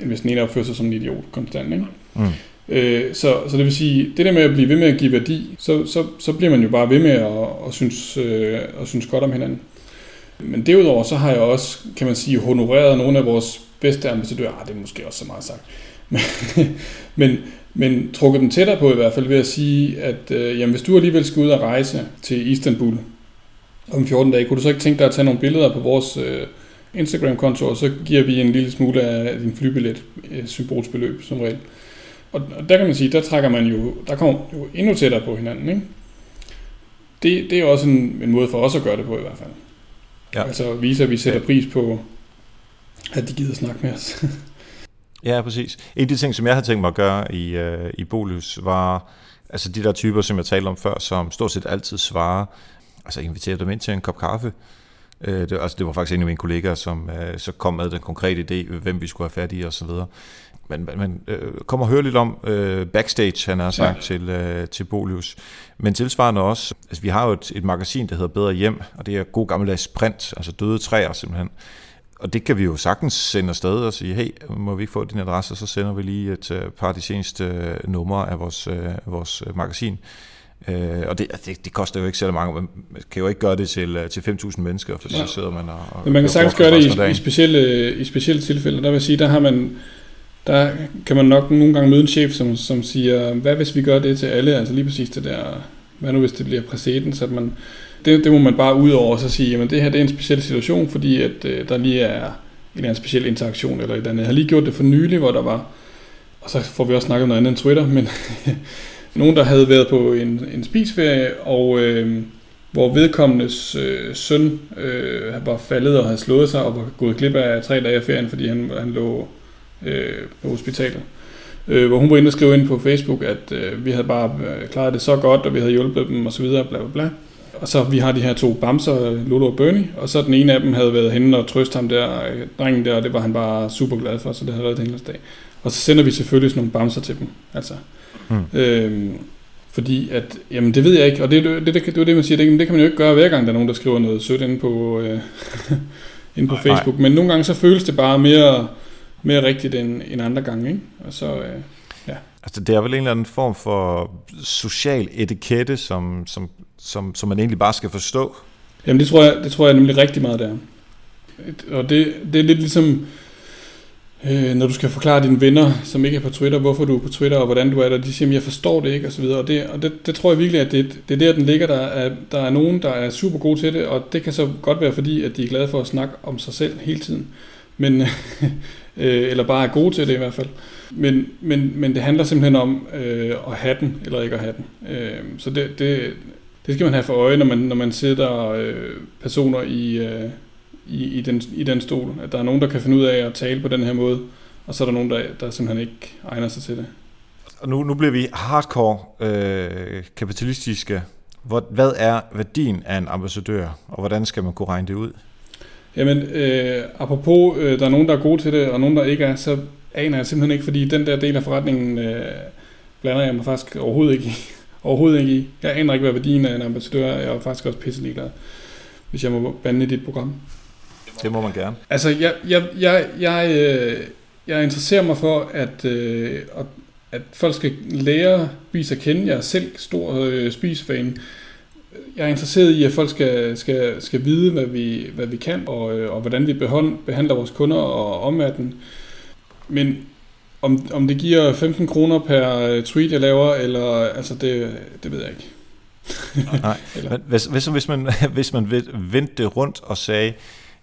end hvis den ene opfører sig som en idiot konstant. Ikke? Mm. Øh, så, så det vil sige, det der med at blive ved med at give værdi, så, så, så bliver man jo bare ved med at, at, synes, øh, at synes godt om hinanden. Men derudover så har jeg også, kan man sige, honoreret nogle af vores bedste ambassadører. Ah, det er måske også så meget sagt. Men, men, trukket dem tættere på i hvert fald ved at sige, at øh, jamen, hvis du alligevel skal ud og rejse til Istanbul om 14 dage, kunne du så ikke tænke dig at tage nogle billeder på vores øh, Instagram-konto, og så giver vi en lille smule af din flybillet, et symbolsbeløb som regel. Og, og der kan man sige, der trækker man jo, der kommer jo endnu tættere på hinanden, ikke? Det, det er også en, en måde for os at gøre det på i hvert fald. Ja. Altså vise, at vi sætter pris på, at de gider snakke med os. ja, præcis. En af de ting, som jeg havde tænkt mig at gøre i, uh, i Bolus, var altså de der typer, som jeg talte om før, som stort set altid svarer, altså invitere dem ind til en kop kaffe. Uh, det, altså, det var faktisk en af mine kollegaer, som uh, så kom med den konkrete idé, hvem vi skulle have fat i osv man, man øh, kommer og hører lidt om øh, backstage, han har sagt ja. til, øh, til Bolius. Men tilsvarende også, altså vi har jo et, et magasin, der hedder Bedre Hjem, og det er god gammeldags print, altså døde træer simpelthen. Og det kan vi jo sagtens sende afsted og sige, hey, må vi ikke få din adresse, så sender vi lige et par af de seneste numre af vores, uh, vores magasin. Uh, og det, det, det koster jo ikke så mange, man kan jo ikke gøre det til, uh, til 5.000 mennesker, for ja. så sidder man og... og Men man kan sagtens gøre det i, i, specielle, i specielle tilfælde, der vil sige, der har man der kan man nok nogle gange møde en chef, som, som siger, hvad hvis vi gør det til alle, altså lige præcis det der, hvad nu hvis det bliver præcedens, at man, det, det må man bare ud over og så sige, jamen det her det er en speciel situation, fordi at øh, der lige er en eller anden speciel interaktion eller et andet. Jeg har lige gjort det for nylig, hvor der var, og så får vi også snakket om noget andet end Twitter, men nogen, der havde været på en, en spisferie, og øh, hvor vedkommendes øh, søn øh, var faldet og havde slået sig og var gået glip af tre dage af ferien, fordi han, han lå øh, på hospitalet. Øh, hvor hun var inde og skrive ind på Facebook, at øh, vi havde bare øh, klaret det så godt, og vi havde hjulpet dem og så videre, bla bla bla. Og så vi har de her to bamser, Lolo og Bernie, og så den ene af dem havde været henne og trøst ham der, øh, drengen der, og det var han bare super glad for, så det havde været en dag. Og så sender vi selvfølgelig sådan nogle bamser til dem. Altså, hmm. øhm, fordi at, jamen det ved jeg ikke, og det, det, det, det, det, det man siger, det, det kan man jo ikke gøre hver gang, der er nogen, der skriver noget sødt inde på, øh, inde på nej, Facebook. Nej. Men nogle gange så føles det bare mere mere rigtigt end, end andre gange. Ikke? Og så, øh, ja. Altså, det er vel en eller anden form for social etikette, som, som, som, som man egentlig bare skal forstå? Jamen, det tror jeg, det tror jeg nemlig rigtig meget, der. Og det, det er lidt ligesom, øh, når du skal forklare dine venner, som ikke er på Twitter, hvorfor du er på Twitter, og hvordan du er der, de siger, jeg forstår det ikke, og så videre. Og det, og det, det tror jeg virkelig, at det, det er der, den ligger. Der er, der er nogen, der er super gode til det, og det kan så godt være, fordi at de er glade for at snakke om sig selv hele tiden. Men, øh, eller bare er gode til det i hvert fald. Men, men, men det handler simpelthen om øh, at have den, eller ikke at have den. Øh, så det, det, det skal man have for øje, når man, når man sætter øh, personer i, øh, i, i, den, i den stol. At der er nogen, der kan finde ud af at tale på den her måde, og så er der nogen, der, der simpelthen ikke egner sig til det. Og nu, nu bliver vi hardcore øh, kapitalistiske. Hvor, hvad er værdien af en ambassadør, og hvordan skal man kunne regne det ud? Jamen, øh, apropos, øh, der er nogen, der er gode til det, og nogen, der ikke er, så aner jeg simpelthen ikke, fordi den der del af forretningen øh, blander jeg mig faktisk overhovedet ikke i. overhovedet ikke i. Jeg aner ikke, hvad værdien af en ambassadør er, jeg er faktisk også pisse ligeglad, hvis jeg må bande i dit program. Det må man gerne. Altså, jeg, jeg, jeg, jeg, øh, jeg interesserer mig for, at, øh, at folk skal lære spise at kende. Jeg er selv stor øh, spisfan jeg er interesseret i, at folk skal, skal, skal vide, hvad vi, hvad vi kan, og, øh, og hvordan vi behandler vores kunder og omverdenen. Men om, om det giver 15 kroner per øh, tweet, jeg laver, eller altså det, det ved jeg ikke. Nej, men hvis, hvis, hvis, man, hvis man vendte det rundt og sagde,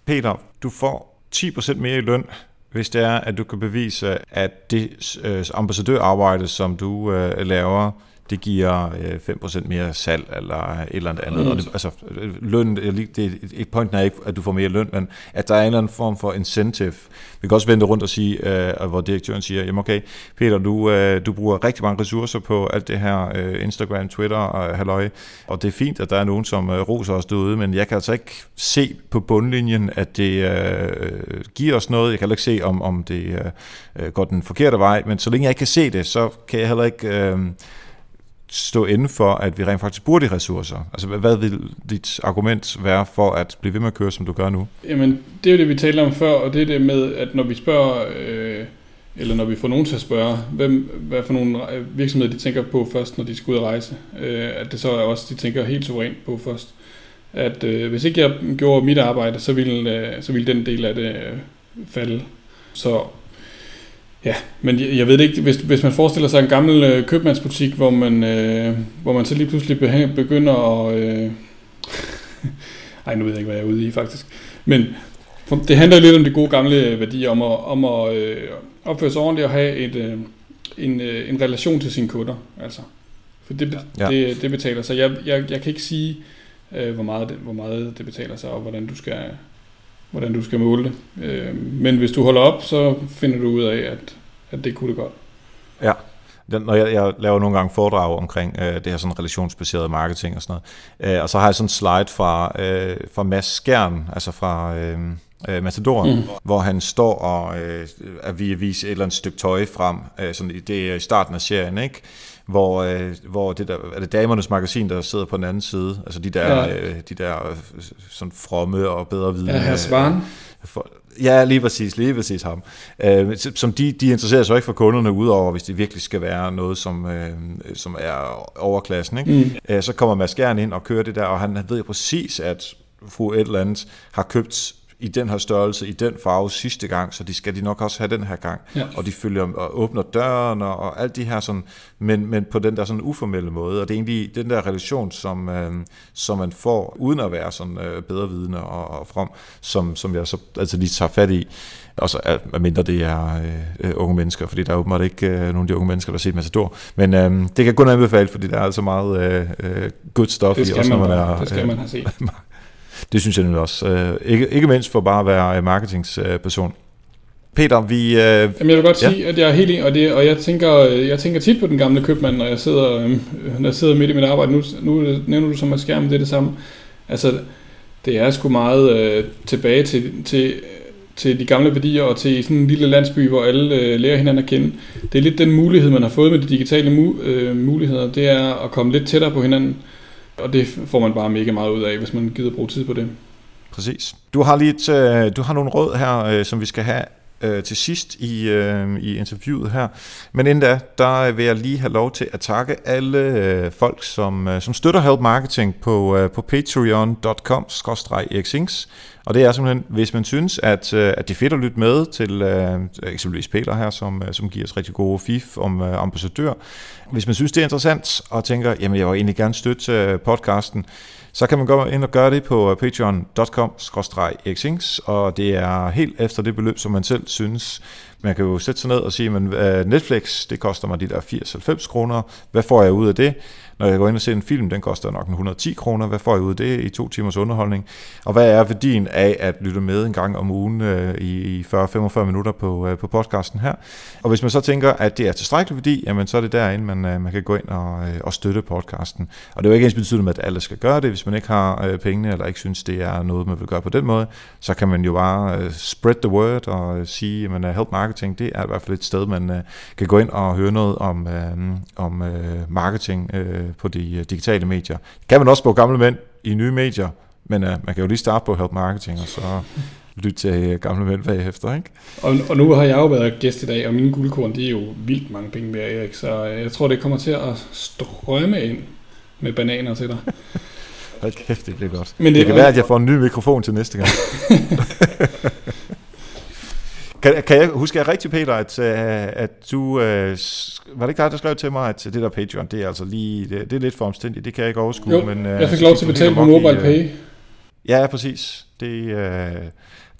Peter, du får 10% mere i løn, hvis det er, at du kan bevise, at det øh, ambassadørarbejde, som du øh, laver, det giver øh, 5% mere salg eller et eller andet. Mm. Og det, altså, løn, det, det, pointen er ikke, at du får mere løn, men at der er en eller anden form for incentive. Vi kan også vende rundt og sige, øh, hvor direktøren siger, jamen okay, Peter, du, øh, du bruger rigtig mange ressourcer på alt det her øh, Instagram, Twitter og halløj, og det er fint, at der er nogen, som øh, roser os derude, men jeg kan altså ikke se på bundlinjen, at det øh, giver os noget. Jeg kan heller ikke se, om, om det øh, går den forkerte vej, men så længe jeg ikke kan se det, så kan jeg heller ikke... Øh, stå inden for, at vi rent faktisk bruger de ressourcer? Altså, hvad vil dit argument være for at blive ved med at køre, som du gør nu? Jamen, det er jo det, vi talte om før, og det er det med, at når vi spørger, øh, eller når vi får nogen til at spørge, hvem, hvad for nogle øh, virksomheder de tænker på først, når de skal ud og rejse, øh, at det så er også, de tænker helt suverænt på først. At øh, hvis ikke jeg gjorde mit arbejde, så ville, øh, så ville den del af det øh, falde. Så Ja, men jeg, jeg ved det ikke, hvis, hvis man forestiller sig en gammel øh, købmandsbutik, hvor man, øh, hvor man så lige pludselig begynder at... Øh, ej, nu ved jeg ikke, hvad jeg er ude i faktisk. Men det handler lidt om de gode gamle værdier, om at, om at øh, opføre sig ordentligt og have et, øh, en, øh, en relation til sine kunder. Altså. For det, ja. det, det betaler sig. Jeg, jeg, jeg kan ikke sige, øh, hvor, meget det, hvor meget det betaler sig, og hvordan du skal, hvordan du skal måle det. Øh, men hvis du holder op, så finder du ud af, at, at det kunne det godt. Ja, når jeg, jeg laver nogle gange foredrag omkring øh, det her sådan relationsbaseret marketing og sådan noget, øh, og så har jeg sådan en slide fra, øh, fra Mads Skjern, altså fra øh, øh, Matador, mm. hvor han står og øh, er vi viser et eller andet stykke tøj frem, øh, sådan, det er i starten af serien, ikke? hvor, øh, hvor det der, er det damernes magasin, der sidder på den anden side, altså de der, ja. øh, de der øh, sådan fromme og bedre vidne. Ja, herr Svaren. For, ja, lige præcis, lige præcis ham. Øh, som de, de interesserer sig ikke for kunderne, udover hvis det virkelig skal være noget, som, øh, som er overklassen. Ikke? Mm. Øh, så kommer Mads Gern ind og kører det der, og han ved præcis, at fru et eller andet har købt i den her størrelse, i den farve sidste gang, så de skal de nok også have den her gang. Ja. Og de følger og åbner døren og, og alt de her sådan, men, men på den der sådan uformelle måde. Og det er egentlig den der relation, som, øh, som man får, uden at være sådan øh, bedre vidne og, og from, som, som jeg så altså lige tager fat i. Og så mindre det er øh, unge mennesker, fordi der er åbenbart ikke øh, nogen af de unge mennesker, der har set Matador. Men øh, det kan kun anbefale, fordi der er altså meget øh, øh good stuff i, også man, når man er... Det skal man have set. Det synes jeg nemlig også. Øh, ikke, ikke mindst for bare at være marketingsperson. Peter, vi... Øh, Jamen, jeg vil godt ja. sige, at jeg er helt enig, og, det, og jeg, tænker, jeg tænker tit på den gamle købmand, når jeg sidder, øh, når jeg sidder midt i mit arbejde. Nu, nu nævner du som at skærmen, det er det samme. Altså, det er sgu meget øh, tilbage til, til, til de gamle værdier og til sådan en lille landsby, hvor alle øh, lærer hinanden at kende. Det er lidt den mulighed, man har fået med de digitale mu- øh, muligheder, det er at komme lidt tættere på hinanden. Og det får man bare mega meget ud af, hvis man gider bruge tid på det. Præcis. Du har lige et, øh, du har nogle råd her, øh, som vi skal have øh, til sidst i, øh, i interviewet her. Men inden da, der vil jeg lige have lov til at takke alle øh, folk, som, øh, som støtter Help Marketing på, på patreon.com xings og det er simpelthen, hvis man synes, at, at det er fedt at lytte med til øh, eksempelvis Peter her, som, som giver os rigtig gode fif om øh, ambassadør. Hvis man synes, det er interessant og tænker, jamen jeg vil egentlig gerne støtte podcasten, så kan man gå ind og gøre det på øh, patreon.com xings og det er helt efter det beløb, som man selv synes. Man kan jo sætte sig ned og sige, at øh, Netflix, det koster mig de der 80-90 kroner. Hvad får jeg ud af det? Når jeg går ind og ser en film, den koster nok 110 kroner. Hvad får jeg ud af det i to timers underholdning? Og hvad er værdien af at lytte med en gang om ugen øh, i 40-45 minutter på, øh, på podcasten her? Og hvis man så tænker, at det er tilstrækkelig værdi, jamen så er det derinde, man, øh, man kan gå ind og, øh, og støtte podcasten. Og det er jo ikke ens betydende med, at alle skal gøre det. Hvis man ikke har øh, pengene, eller ikke synes, det er noget, man vil gøre på den måde, så kan man jo bare øh, spread the word og øh, sige, at øh, Help Marketing, det er i hvert fald et sted, man øh, kan gå ind og høre noget om, øh, om øh, marketing øh, på de øh, digitale medier. Det kan man også på gamle mænd i nye medier, men uh, man kan jo lige starte på Help Marketing, og så lytte til uh, gamle mænd bagefter, ikke? Og, og nu har jeg jo været gæst i dag, og mine guldkorn, de er jo vildt mange penge værd, Erik, så jeg tror, det kommer til at strømme ind med bananer til dig. Hold kæft, det bliver godt. Men det, det kan være, at jeg får en ny mikrofon til næste gang. Kan, kan jeg huske jeg rigtigt, Peter, at, øh, at du... Øh, var det ikke dig, der skrev til mig, at det der Patreon, det er altså lige... Det, det er lidt for omstændigt, det kan jeg ikke overskue. Jo, men, øh, jeg fik lov til at betale på Mobile Pay. Øh, ja, præcis. Det, øh,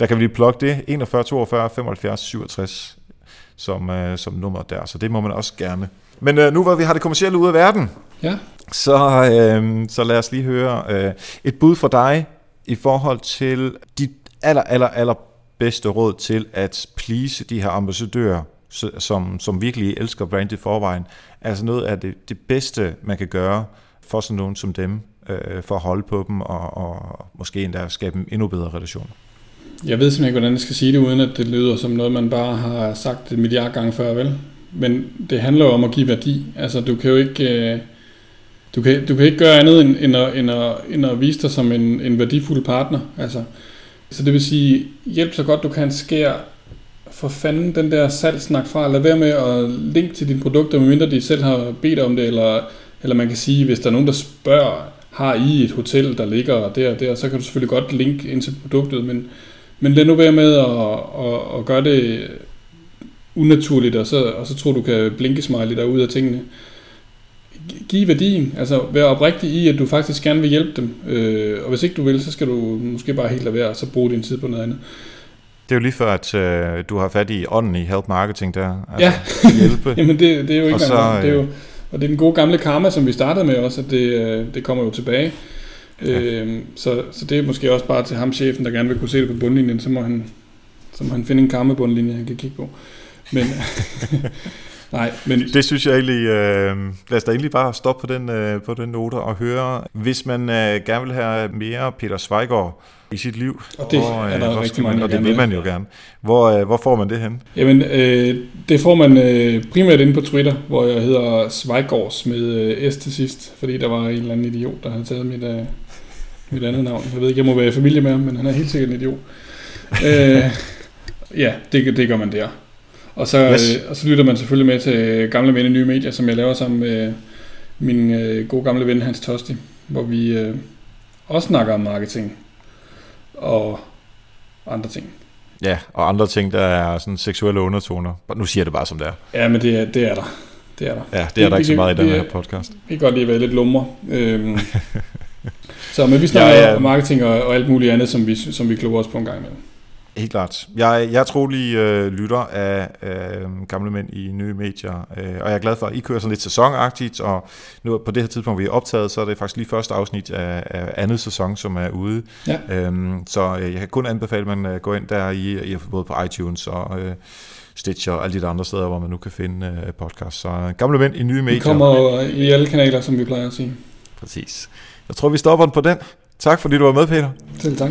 der kan vi lige plukke det. 41 42 75 67 som, øh, som nummer der, så det må man også gerne. Men øh, nu hvor vi har det kommercielle ude af verden, ja. så, øh, så lad os lige høre øh, et bud fra dig i forhold til dit aller, aller, aller bedste råd til at please de her ambassadører, som, som virkelig elsker brandet i forvejen. Altså noget af det, det bedste, man kan gøre for sådan nogen som dem, øh, for at holde på dem og, og måske endda skabe en endnu bedre relation. Jeg ved simpelthen ikke, hvordan jeg skal sige det, uden at det lyder som noget, man bare har sagt et milliard gange før, vel? Men det handler jo om at give værdi. Altså, du kan jo ikke... Øh, du kan, du kan ikke gøre andet end, end, at, end, at, end at vise dig som en, en værdifuld partner. Altså, så det vil sige, hjælp så godt du kan skære for fanden den der salgsnak fra. Lad være med at linke til dine produkter, medmindre de selv har bedt om det, eller, eller man kan sige, hvis der er nogen, der spørger, har I et hotel, der ligger der og der, så kan du selvfølgelig godt linke ind til produktet, men, men lad nu være med at, at, at gøre det unaturligt, og så, og så tror du kan blinke smiley derude af tingene give værdien, altså være oprigtig i, at du faktisk gerne vil hjælpe dem, øh, og hvis ikke du vil, så skal du måske bare helt lade være, og så bruge din tid på noget andet. Det er jo lige før, at øh, du har fat i ånden i help marketing der. Altså, ja, hjælpe. Jamen det, det er jo ikke så, noget, det er jo, øh, og det er den gode gamle karma, som vi startede med også, at det, øh, det kommer jo tilbage. Ja. Øh, så, så det er måske også bare til ham, chefen, der gerne vil kunne se det på bundlinjen, så må han, så må han finde en karma bundlinje, han kan kigge på. Men, Nej, men... Det synes jeg egentlig, øh, lad os da egentlig bare stoppe på den, øh, på den note og høre, hvis man øh, gerne vil have mere Peter Zweigård i sit liv, og det hvor, er der øh, rigtig mange, og det vil man jo gerne. Hvor, øh, hvor får man det hen? Jamen, øh, det får man øh, primært inde på Twitter, hvor jeg hedder Zweigårds med øh, S til sidst, fordi der var en eller anden idiot, der havde taget mit, øh, mit andet navn. Jeg ved ikke, jeg må være i familie med ham, men han er helt sikkert en idiot. øh, ja, det, det gør man der. Og så, yes. øh, og så lytter man selvfølgelig med til Gamle Venne Nye Medier, som jeg laver sammen med min øh, gode gamle ven Hans Tosti, hvor vi øh, også snakker om marketing og andre ting. Ja, og andre ting, der er sådan seksuelle undertoner. Nu siger jeg det bare som det er. Ja, men det er, det er der. Det er der. Ja, det er der ikke så meget i den her podcast. Vi kan godt lige være lidt lumre. Øhm, så men vi snakker ja, ja. om marketing og, og alt muligt andet, som vi, som vi kloger os på en gang imellem. Helt klart. Jeg, jeg er trolig øh, lytter af øh, gamle mænd i nye medier, øh, og jeg er glad for, at I kører sådan lidt sæsonagtigt, og nu på det her tidspunkt, vi er optaget, så er det faktisk lige første afsnit af, af andet sæson, som er ude. Ja. Øhm, så øh, jeg kan kun anbefale, at man øh, går ind der i, i både på iTunes og øh, Stitcher og alle de andre steder, hvor man nu kan finde øh, podcast. Så øh, gamle mænd i nye medier. Vi kommer i alle kanaler, som vi plejer at sige. Præcis. Jeg tror, vi stopper den på den. Tak fordi du var med, Peter. Selv tak.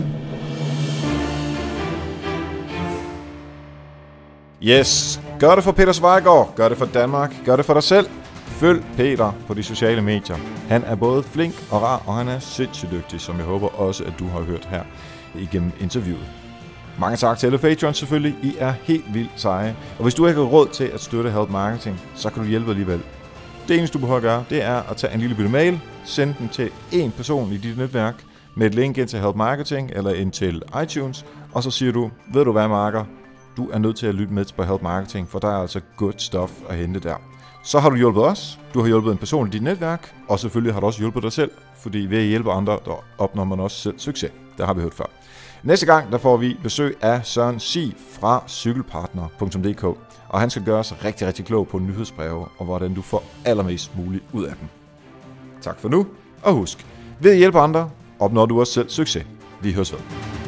Yes, gør det for Peter Svejgaard, gør det for Danmark, gør det for dig selv. Følg Peter på de sociale medier. Han er både flink og rar, og han er sindssygt dygtig, som jeg håber også, at du har hørt her igennem interviewet. Mange tak til alle patrons selvfølgelig. I er helt vildt seje. Og hvis du ikke har råd til at støtte Help Marketing, så kan du hjælpe alligevel. Det eneste, du behøver at gøre, det er at tage en lille bitte mail, sende den til en person i dit netværk, med et link ind til Help Marketing eller ind til iTunes, og så siger du, ved du hvad, Marker, du er nødt til at lytte med på Help Marketing, for der er altså good stuff at hente der. Så har du hjulpet os, du har hjulpet en person i dit netværk, og selvfølgelig har du også hjulpet dig selv, fordi ved at hjælpe andre, der opnår man også selv succes. Det har vi hørt før. Næste gang, der får vi besøg af Søren Si fra cykelpartner.dk, og han skal gøre os rigtig, rigtig klog på nyhedsbreve, og hvordan du får allermest muligt ud af dem. Tak for nu, og husk, ved at hjælpe andre, opnår du også selv succes. Vi høres ved.